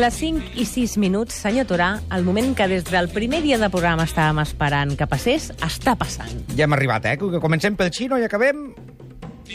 Les 5 i 6 minuts, senyor Torà, el moment que des del primer dia de programa estàvem esperant que passés, està passant. Ja hem arribat, eh? Que comencem pel xino i acabem...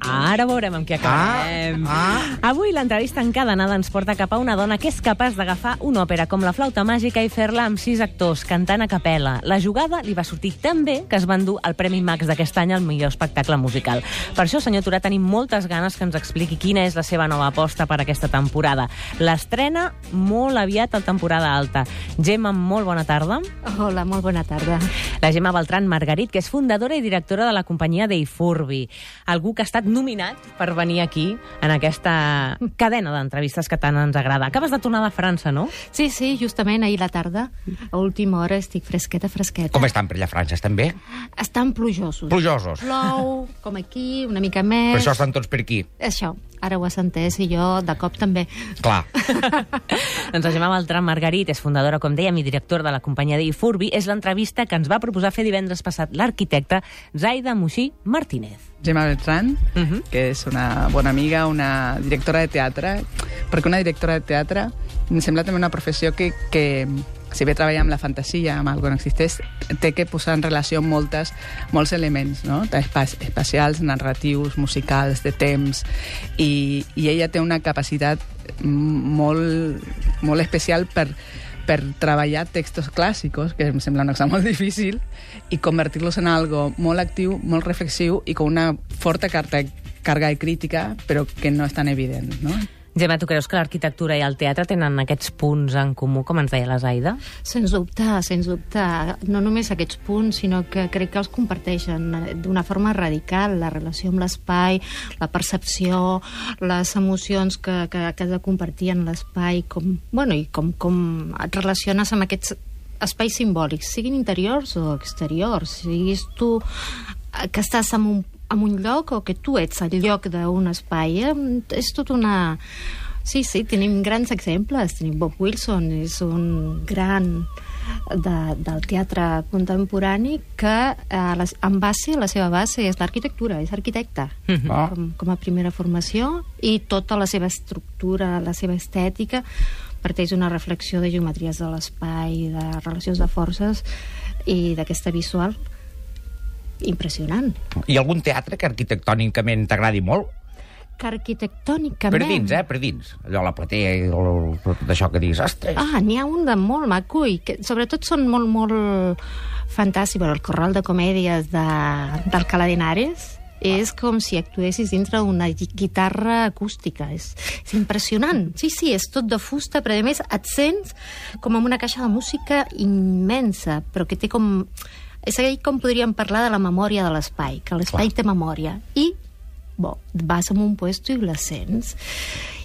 Ara veurem amb qui acabem. Ah, Avui l'entrevista encadenada ens porta cap a una dona que és capaç d'agafar una òpera com la flauta màgica i fer-la amb sis actors cantant a capella. La jugada li va sortir tan bé que es van dur el Premi Max d'aquest any al millor espectacle musical. Per això, senyor Torà, tenim moltes ganes que ens expliqui quina és la seva nova aposta per aquesta temporada. L'estrena molt aviat a temporada alta. Gemma, molt bona tarda. Hola, molt bona tarda. La Gemma Beltran Margarit, que és fundadora i directora de la companyia d'Eifurbi. Algú que ha estat nominat per venir aquí en aquesta cadena d'entrevistes que tant ens agrada. Acabes de tornar de França, no? Sí, sí, justament ahir la tarda, a última hora, estic fresqueta, fresqueta. com estan per allà a França? Estan bé? Estan plujosos. Plujosos. Plou, com aquí, una mica Per més. això estan tots per aquí. Això, ara ho has entès, i jo de cop també. Clar. doncs la Gemma Beltran Margarit és fundadora, com dèiem, i directora de la companyia d'Eifurbi. És l'entrevista que ens va proposar fer divendres passat l'arquitecte Zaida Muixí Martínez. Gemma Beltran, Uh -huh. que és una bona amiga, una directora de teatre, perquè una directora de teatre em sembla també una professió que, que si bé treballa amb la fantasia, amb algo que no existeix, té que posar en relació moltes, molts elements, no? Espa espacials, narratius, musicals, de temps, i, i ella té una capacitat molt, molt especial per, per treballar textos clàssicos, que em sembla una cosa molt difícil, i convertir-los en algo molt actiu, molt reflexiu i con una forta carta, carga de crítica, però que no és tan evident, no? Gemma, tu creus que l'arquitectura i el teatre tenen aquests punts en comú, com ens deia la Zaida? Sens dubte, sens dubte. No només aquests punts, sinó que crec que els comparteixen d'una forma radical. La relació amb l'espai, la percepció, les emocions que, que, que has de compartir en l'espai, com, bueno, i com, com et relaciones amb aquests espais simbòlics, siguin interiors o exteriors, siguis tu eh, que estàs en un, en un lloc o que tu ets el lloc d'un espai. Eh? És tot una... Sí, sí, tenim grans exemples. Tenim Bob Wilson, és un gran de, del teatre contemporani que eh, les, en base, la seva base és l'arquitectura, és arquitecte Mhm. Ah. com, com a primera formació i tota la seva estructura, la seva estètica parteix d'una reflexió de geometries de l'espai, de relacions de forces i d'aquesta visual impressionant. Hi ha algun teatre que arquitectònicament t'agradi molt? Que arquitectònicament... Per dins, eh? Per dins. Allò, la platea i tot això que diguis, ostres... Ah, n'hi ha un de molt maco i que sobretot són molt, molt fantàstics. Bueno, el corral de comèdies de, d'Alcalá de Henares és com si actuessis dintre d'una gui- guitarra acústica. És, és impressionant. Sí, sí, és tot de fusta, però a més et sents com amb una caixa de música immensa, però que té com... És ahí com podríem parlar de la memòria de l'espai, que l'espai té memòria. I bo, vas a un puesto i la sents.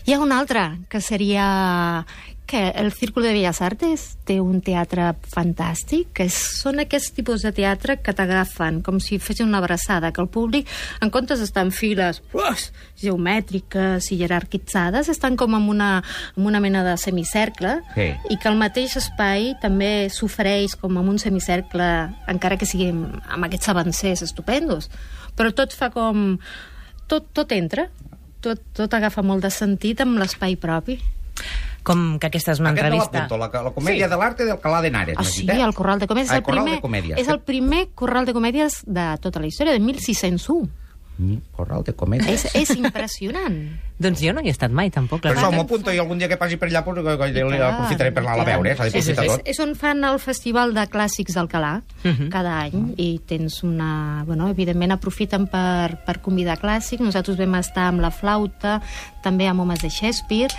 Hi ha un altre, que seria que el Círculo de Belles Artes té un teatre fantàstic, que són aquests tipus de teatre que t'agafen com si fessin una abraçada, que el públic, en comptes d'estar en files uf, geomètriques i jerarquitzades, estan com en una, en una mena de semicercle Sí. i que el mateix espai també s'ofereix com en un semicercle, encara que sigui amb, amb aquests avancers estupendos. Però tot fa com... Tot, tot entra, tot, tot agafa molt de sentit amb l'espai propi. Com que aquesta és una Aquest no entrevista... l'apunto, la, la comèdia sí. de l'arte d'Alcalá de Henares. Ah, sí, eh? el Corral de Comèdies. Ah, és el Corral primer, de Comèdies. És el primer Corral de Comèdies de tota la història, de 1601. Mm, Corral de comèdies. És, és impressionant. Doncs jo no hi he estat mai, tampoc. Per la això m'ho apunto i algun dia que passi per allà pues, que, que, I tant, aprofitaré per anar a veure, eh? s'ha Sí, sí, d'aprofitar tot. És on fan el Festival de Clàssics d'Alcalà Mhm. cada any i tens una... Bueno, evidentment aprofiten per, per convidar clàssics. Nosaltres vam estar amb la flauta, també amb homes de Shakespeare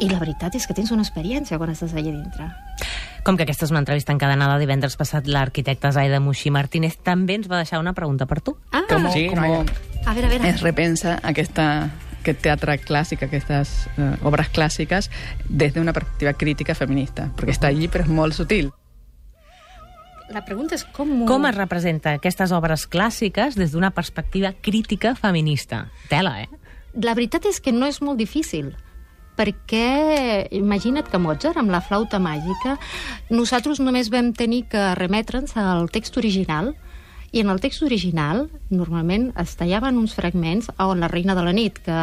i la veritat és que tens una experiència quan estàs allà dintre. Com que aquesta és una entrevista encadenada divendres passat, l'arquitecta Zaida Muixí Martínez també ens va deixar una pregunta per tu. Ah, Com, Sí, com noia. A veure, a veure. es repensa aquesta, aquest teatre clàssic, aquestes eh, obres clàssiques, des d'una perspectiva crítica feminista, perquè està allí però és molt sutil. La pregunta és com... Com es representa aquestes obres clàssiques des d'una perspectiva crítica feminista? Tela, eh? La veritat és que no és molt difícil perquè imagina't que Mozart, amb la flauta màgica, nosaltres només vam tenir que remetre'ns al text original i en el text original normalment es tallaven uns fragments on la reina de la nit, que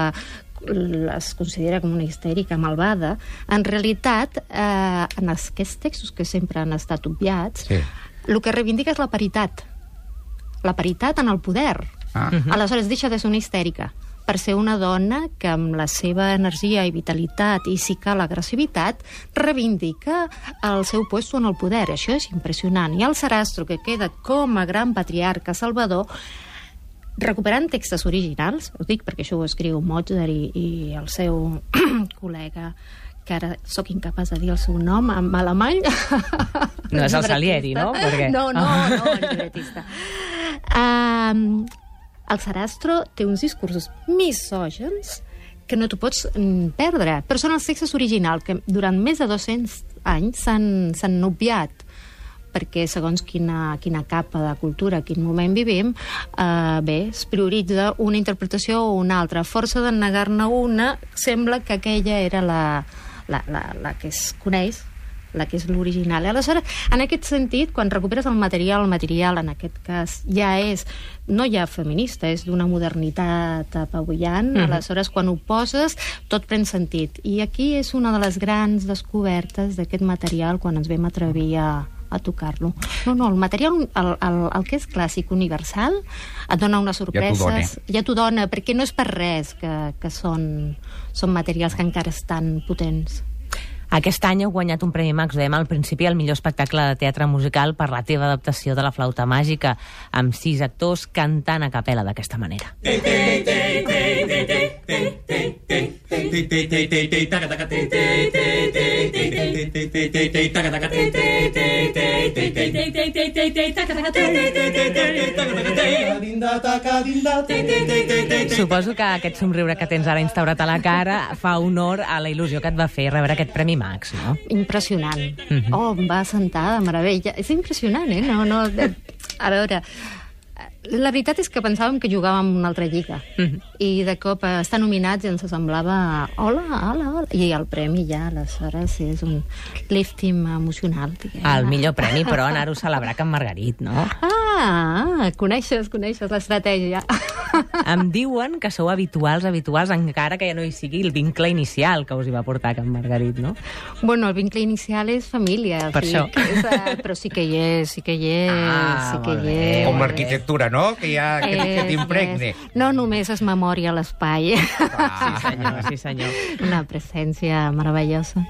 es considera com una histèrica malvada, en realitat, eh, en aquests textos que sempre han estat obviats, Sí. el que reivindica és la paritat. La paritat en el poder. Ah. Aleshores, deixa de ser una histèrica per ser una dona que amb la seva energia i vitalitat i si cal agressivitat reivindica el seu puesto en el poder. Això és impressionant. I el Sarastro, que queda com a gran patriarca salvador, recuperant textos originals, ho dic perquè això ho escriu Mozart i, i el seu col·lega que ara sóc incapaç de dir el seu nom en alemany. No és el. Salieri, no? Perquè- No, no, no, el llibretista. Um, el Sarastro té uns discursos misògens que no t'ho pots mm, perdre. Però són els textos originals que durant més de 200 anys s'han obviat perquè segons quina, quina capa de cultura, quin moment vivim, eh, bé, es prioritza una interpretació o una altra. Força de negar-ne una, sembla que aquella era la, la, la, la que es coneix, la que és l'original. Aleshores, en aquest sentit, quan recuperes el material, el material en aquest cas ja és, no ja feminista, és d'una modernitat apavullant, Mhm. aleshores quan ho poses tot pren sentit. I aquí és una de les grans descobertes d'aquest material quan ens vam atrevir a, a tocar-lo. No, no, el material, el, el, el que és clàssic universal, et dona unes sorpreses. dona. Ja t'ho dona, perquè no és per res que, que són, són materials que encara estan potents. Aquest any heu guanyat un Premi Max, ho dèiem al principi, el millor espectacle de teatre musical per la teva adaptació de la flauta màgica, amb sis actors cantant a capella d'aquesta manera. Suposo que aquest somriure que tens ara instaurat a la cara fa honor a la il·lusió que et va fer rebre aquest Premi Max, no? Impressionant. Mhm. Oh, em va sentar de meravella. És impressionant, eh? No, no... de- A veure, la veritat és que pensàvem que jugàvem una altra lliga. Mhm. I de cop eh, estar nominats ens semblava... Hola, hola, hola. I el premi ja, aleshores, és un lifting emocional. diguem. El millor premi, però, anar-ho a celebrar en Margarit, no? Ah, coneixes, coneixes l'estratègia. Em diuen que sou habituals, habituals, encara que ja no hi sigui el vincle inicial que us hi va portar Can Margarit, no? Bueno, el vincle inicial és família. o Per sigui això. Que és, eh, però sí que hi és, sí que hi és, Ah, sí que hi és. Com l'arquitectura, no? Que, ja, que, que És, t'impregne. és. No només és memòria a l'espai. Ah, Senyor, sí, senyor. Una presència meravellosa.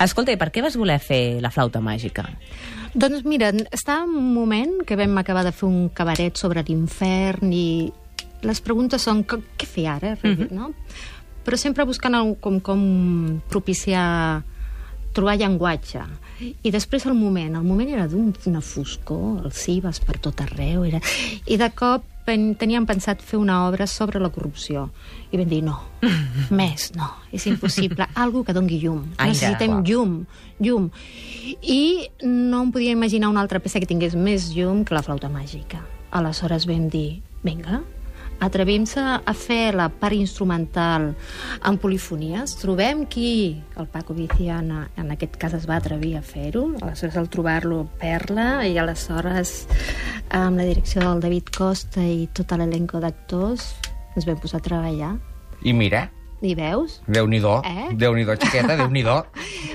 Escolta, i per què vas voler fer la flauta màgica? Doncs mira, estava un moment que vam acabar de fer un cabaret sobre l'infern i les preguntes són què, què fer ara, Mhm. no? Però sempre buscant el, com, com propiciar trobar llenguatge. I després el moment, el moment era d'una foscor, els cibes per tot arreu, era... i de cop teníem pensat fer una obra sobre la corrupció. I vam dir, no, més, no, és impossible. Algo que dongui llum. Ai, Necessitem ja. llum, llum. I no em podia imaginar una altra peça que tingués més llum que la flauta màgica. Aleshores vam dir, vinga, atrevim-se a fer la part instrumental en polifonies. Trobem qui, el Paco Viciana, en aquest cas es va atrevir a fer-ho, aleshores al trobar-lo perla i aleshores amb la direcció del David Costa i tot l'elenco d'actors ens vam posar a treballar. I mira, I veus? Déu-n'hi-do, Eh? Déu-n'hi-do, xiqueta, Déu-n'hi-do.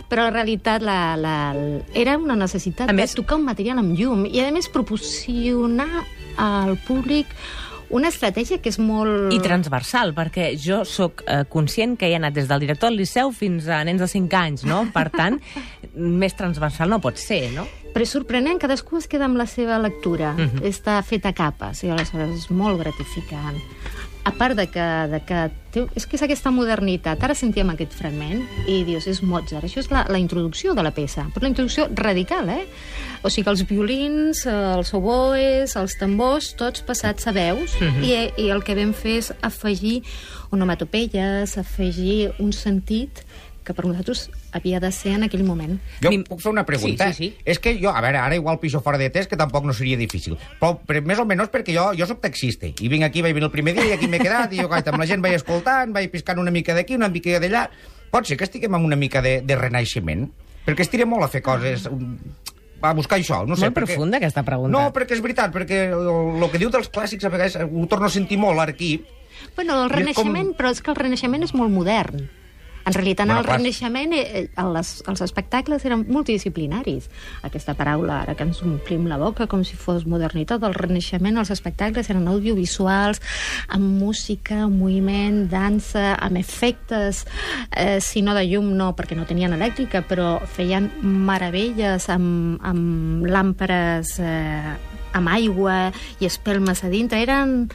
Però en realitat la, la, era una necessitat A de més- tocar un material amb llum i a més proporcionar al públic una estratègia que és molt... I transversal, perquè jo sóc eh, conscient que he anat des del director del Liceu fins a nens de 5 anys, no? Per tant, més transversal no pot ser, no? Però és sorprenent, cadascú es queda amb la seva lectura. Mhm. Està feta a capes, i aleshores és molt gratificant. A part de que, de que té, és que és aquesta modernitat. Ara sentíem aquest fragment i dius, és Mozart. Això és la, la introducció de la peça, però la introducció radical, eh? O sigui, els violins, els oboes, els tambors, tots passats a veus, Mhm. i, i el que vam fer és afegir onomatopeies, afegir un sentit que per nosaltres havia de ser en aquell moment. Jo puc fer una pregunta? Sí, sí, sí. És que jo, a veure, ara igual piso fora de test, que tampoc no seria difícil. Però, però més o menys perquè jo, jo sóc taxista. I vinc aquí, vaig venir el primer dia i aquí m'he quedat, i jo, gaita, amb la gent vaig escoltant, vaig piscant una mica d'aquí, una mica d'allà. Pot ser que estiguem amb una mica de, de renaixement? Perquè es tira molt a fer coses... un- A buscar això, no sé. Molt profunda, aquesta pregunta. No, perquè és veritat, perquè el, el que diu dels clàssics a vegades ho torno a sentir molt ara aquí, Bueno, el Renaixement, però és que el Renaixement és molt modern. En realitat, Bueno, el clar. Renaixement, eh, eh, les, els espectacles eren multidisciplinaris. Aquesta paraula, ara que ens omplim la boca com si fos modernitat, el Renaixement, els espectacles eren audiovisuals, amb música, amb moviment, dansa, amb efectes, eh, si no de llum no, perquè no tenien elèctrica, però feien meravelles amb, amb làmperes eh, amb aigua i espelmes a dintre. Eren...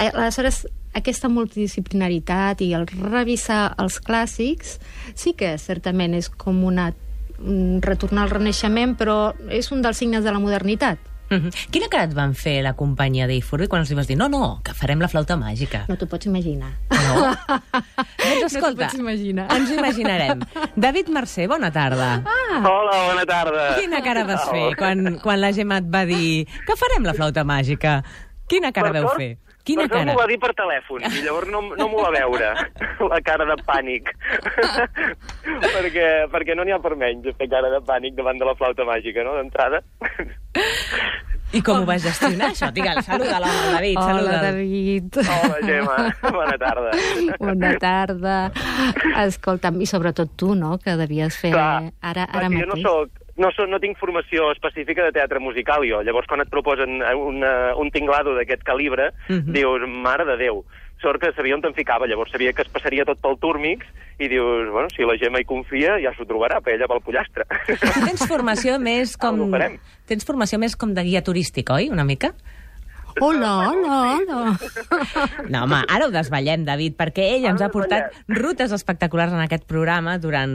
eh, Aleshores, aquesta multidisciplinaritat i el revisar els clàssics sí que certament és com una un retornar al renaixement, però és un dels signes de la modernitat. Mhm. Quina cara et van fer la companyia d'Ifurbi quan els vas dir no, no, que farem la flauta màgica? No t'ho pots imaginar. No? doncs escolta, pots imaginar. ens ho imaginarem. David Mercè, bona tarda. Ah. Hola, bona tarda. Quina cara vas fer quan, quan la Gemma et va dir que farem la flauta màgica? Quina cara Per veu sort- fer? Quina per sort cara? m'ho va dir per telèfon, i llavors no, no m'ho va veure, la cara de pànic. perquè, perquè no n'hi ha per menys, fer cara de pànic davant de la flauta màgica, no?, d'entrada. I com ho vas gestionar, això? Digue'l, saluda l'home, el David, Hola, saluda'l. David. Hola, Gemma, bona tarda. Bona tarda. Escolta'm, i sobretot tu, no?, que devies fer Clar, ara, ara sí, jo no mateix. soc, no, soc, no tinc formació específica de teatre musical, jo. Llavors, quan et proposen una, un tinglado d'aquest calibre, Mhm. dius, mare de Déu. Sort que sabia on te'n ficava, llavors sabia que es passaria tot pel túrmix i dius, bueno, si la Gemma hi confia, ja s'ho trobarà, per ella pel pollastre. Tu tens formació més com... Tens formació més com de guia turístic, oi? Una mica? Hola, hola, hola. No, home, ara ho desvetllem, David, perquè ell ens ha portat rutes espectaculars en aquest programa durant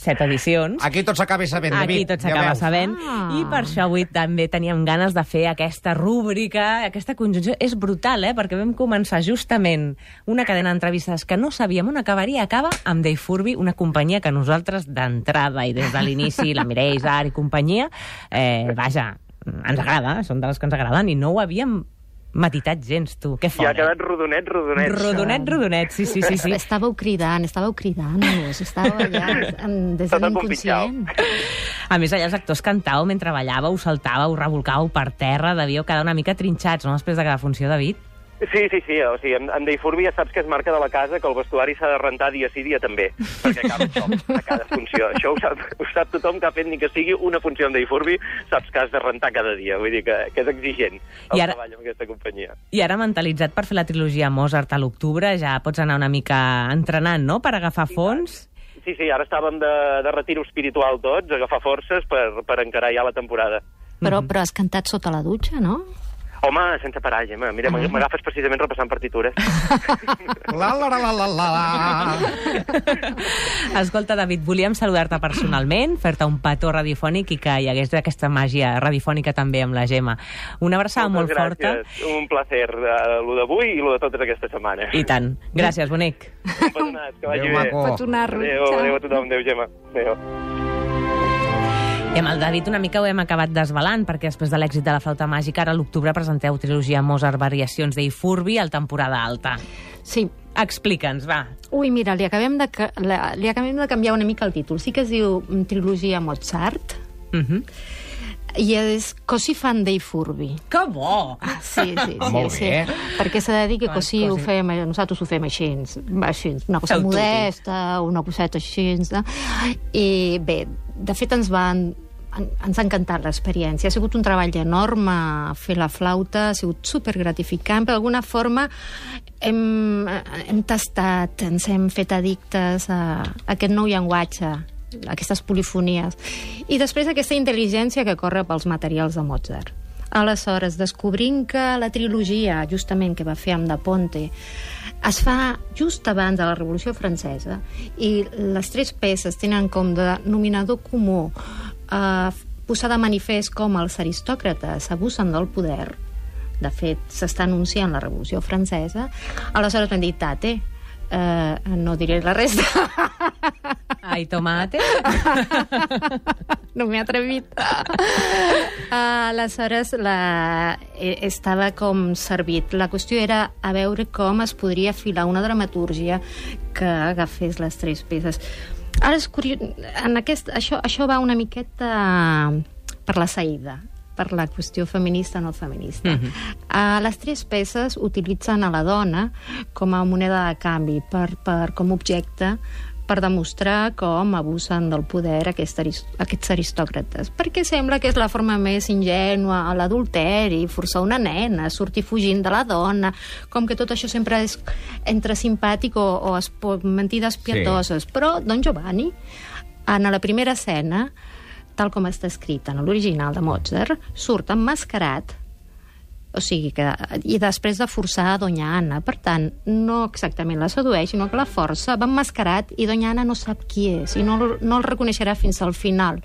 set edicions. Aquí tot s'acaba sabent, Aquí David. tot ja s'acaba veus. sabent. Ah. I per això avui també teníem ganes de fer aquesta rúbrica, aquesta conjunció. És brutal, eh? Perquè vam començar justament una cadena d'entrevistes que no sabíem on acabaria. Acaba amb Dave Furby, una companyia que nosaltres d'entrada i des de l'inici, la Mireia Isar i companyia, eh, vaja, ens agrada, són de les que ens agraden i no ho havíem matitat gens, tu. Que I fort, ha quedat rodonet, rodonet. Rodonet, rodonet, sí, sí, sí. sí. Estàveu cridant, estàveu cridant-nos, estàveu allà des de l'inconscient. A més, allà els actors cantàveu mentre ballàveu, saltàveu, revolcàveu per terra, devíeu quedar una mica trinxats, no?, després de cada funció, David. Sí, sí, sí, o sigui, en, en Dave Furby ja saps que és marca de la casa que el vestuari s'ha de rentar dia sí, dia també, perquè acaba a cada funció. Això ho sap, ho sap tothom que ha fet ni que sigui una funció Dave Furby, saps que has de rentar cada dia, vull dir que, que és exigent el I ara- treball amb aquesta companyia. I ara mentalitzat per fer la trilogia Mozart a l'octubre, ja pots anar una mica entrenant, no?, per agafar fons. Sí, sí, ara estàvem de, de retiro espiritual tots, agafar forces per, per encarar ja la temporada. Però, però has cantat sota la dutxa, no? Home, sense parar, Gemma. Mira, Ah. m'agafes precisament repassant partitures. La, la, la, la, la, la. Escolta, David, volíem saludar-te personalment, fer-te un petó radiofònic i que hi hagués aquesta màgia radiofònica també amb la Gemma. Una abraçada molt Moltes forta. gràcies. Un placer, uh, lo d'avui i lo de totes aquestes setmanes. I tant. Gràcies, bonic. Perdonat, que vagi Adéu, bé. maco. Petonar-lo. Adéu, adéu a tothom, adéu, Gemma. Adéu. I amb el David una mica ho hem acabat desvelant, perquè després de l'èxit de la flauta màgica, ara a l'octubre presenteu trilogia Mozart Variacions d'Eifurbi al temporada alta. Sí. Explica'ns, va. Ui, mira, li acabem, de, li acabem de canviar una mica el títol. Sí que es diu mm, Trilogia Mozart, Uh -huh. i és Così fan dei furbi. Que bo! Ah, Sí, sí, Ah, sí, molt sí. bé. Perquè s'ha de dir que così ho fem, eh, nosaltres ho fem així, així una cosa modesta, una coseta així. No? I bé, de fet ens van en- ens ha encantat l'experiència. Ha sigut un treball enorme fer la flauta, ha sigut super gratificant, però d'alguna forma hem, hem tastat, ens hem fet addictes a, aquest nou llenguatge, a aquestes polifonies. I després aquesta intel·ligència que corre pels materials de Mozart. Aleshores, descobrint que la trilogia, justament, que va fer amb Da Ponte, es fa just abans de la Revolució Francesa i les tres peces tenen com de nominador comú eh, posar de manifest com els aristòcrates abusen del poder, de fet, s'està anunciant la Revolució Francesa, aleshores vam dir, tate, eh, no diré la resta. Ai, tomate. no m'he atrevit. Uh, aleshores, la... eh, estava com servit. La qüestió era a veure com es podria filar una dramatúrgia que agafés les tres peces. Ara és curiós... En aquest... això, això va una miqueta per la saïda. per la qüestió feminista o no feminista. Mhm. uh, les tres peces utilitzen a la dona com a moneda de canvi, per, per, com a objecte per demostrar com abusen del poder aquest aquests aristòcrates. Perquè sembla que és la forma més ingènua a l'adulteri, forçar una nena, sortir fugint de la dona, com que tot això sempre és entre simpàtic o, o es, mentides pietoses. Sí. Però Don Giovanni, en la primera escena, tal com està escrit en l'original de Mozart, surt emmascarat o sigui que, i després de forçar a Doña Anna. Per tant, no exactament la sedueix, sinó que la força va emmascarat i Doña Anna no sap qui és i no, no el reconeixerà fins al final.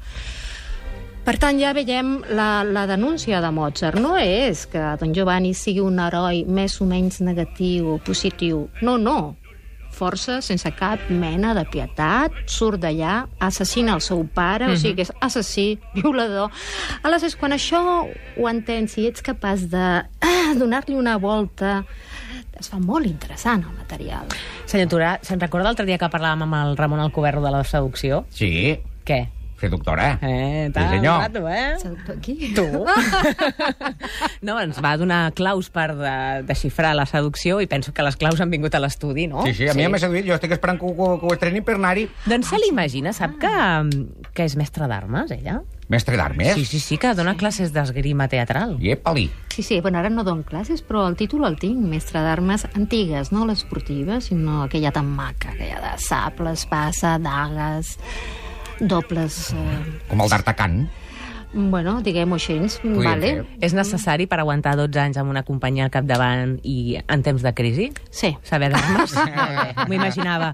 Per tant, ja veiem la, la denúncia de Mozart. No és que Don Giovanni sigui un heroi més o menys negatiu o positiu. No, no força, sense cap mena de pietat, surt d'allà, assassina el seu pare, mm -hmm. o sigui que és assassí, violador. Aleshores, quan això ho entens i ets capaç de ah, donar-li una volta, es fa molt interessant el material. Senyor Turà, se'n recorda l'altre dia que parlàvem amb el Ramon Alcoberro de la seducció? Sí, Què? Seductora. Eh, Sí, senyor. rato, eh? Seductor aquí? Tu? no, ens va donar claus per de, desxifrar la seducció i penso que les claus han vingut a l'estudi, no? Sí, sí, a mi m'ha seduït. Jo estic esperant que, ho- que, ho- que ho estrenin per anar-hi. Doncs se l'imagina, sap que, que és mestra d'armes, ella? Mestre d'armes. Sí, sí, sí, que dona classes d'esgrima teatral. Iepa-li. Sí, sí, bueno, ara no dono classes, però el títol el tinc, mestre d'armes antigues, no l'esportiva, sinó aquella tan maca, aquella de sables, passa, dagues, dobles... Eh, Com el d'Artacan. bueno, diguem-ho així, Podríem vale? fer. És necessari per aguantar 12 anys amb una companyia al capdavant i en temps de crisi? Sí. Saber d'armes? M'ho imaginava.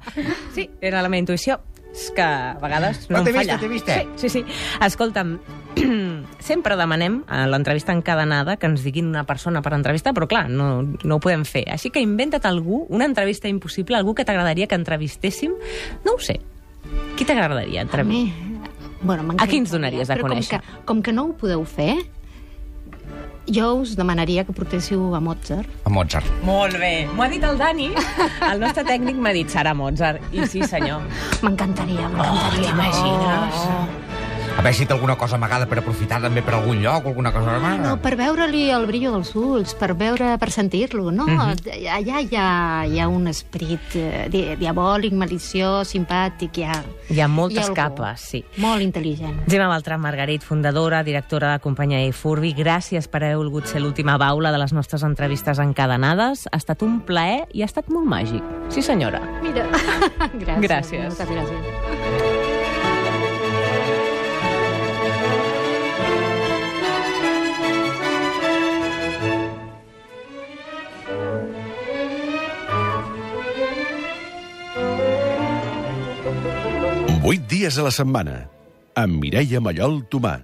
Sí, era la meva intuïció. És que a vegades no Però em t'he vist, falla. t'he vist, eh? Sí, sí, sí. Escolta'm, sempre demanem a l'entrevista encadenada que ens diguin una persona per entrevistar, però clar, no, no ho podem fer. Així que inventa't algú, una entrevista impossible, algú que t'agradaria que entrevistéssim. No ho sé. Qui t'agradaria A entrevistar? mi... Bueno, A qui ens donaries a conèixer? Com que, com que no ho podeu fer, jo us demanaria que portéssiu a Mozart. A Mozart. Molt bé. M'ho ha dit el Dani. El nostre tècnic m'ha dit Sara Mozart. I sí, senyor. M'encantaria, Oh, m'encantaria. t'imagines? A veure si té alguna cosa amagada per aprofitar també per algun lloc, o alguna cosa... No, per veure-li el brillo dels ulls, per veure, per sentir-lo, no? Allà hi ha, hi ha un esperit eh, di diabòlic, maliciós, simpàtic, hi ha... Hi ha moltes hi algú capes, sí. Molt intel·ligent. Gemma Beltran Margarit, fundadora, directora de companyia iFurbi, gràcies per haver volgut ser l'última baula de les nostres entrevistes encadenades. Ha estat un plaer i ha estat molt màgic. Sí, senyora. Mira, gràcies. Gràcies. Moltes gràcies. Dies a la setmana, amb Mireia Mallol Tomà.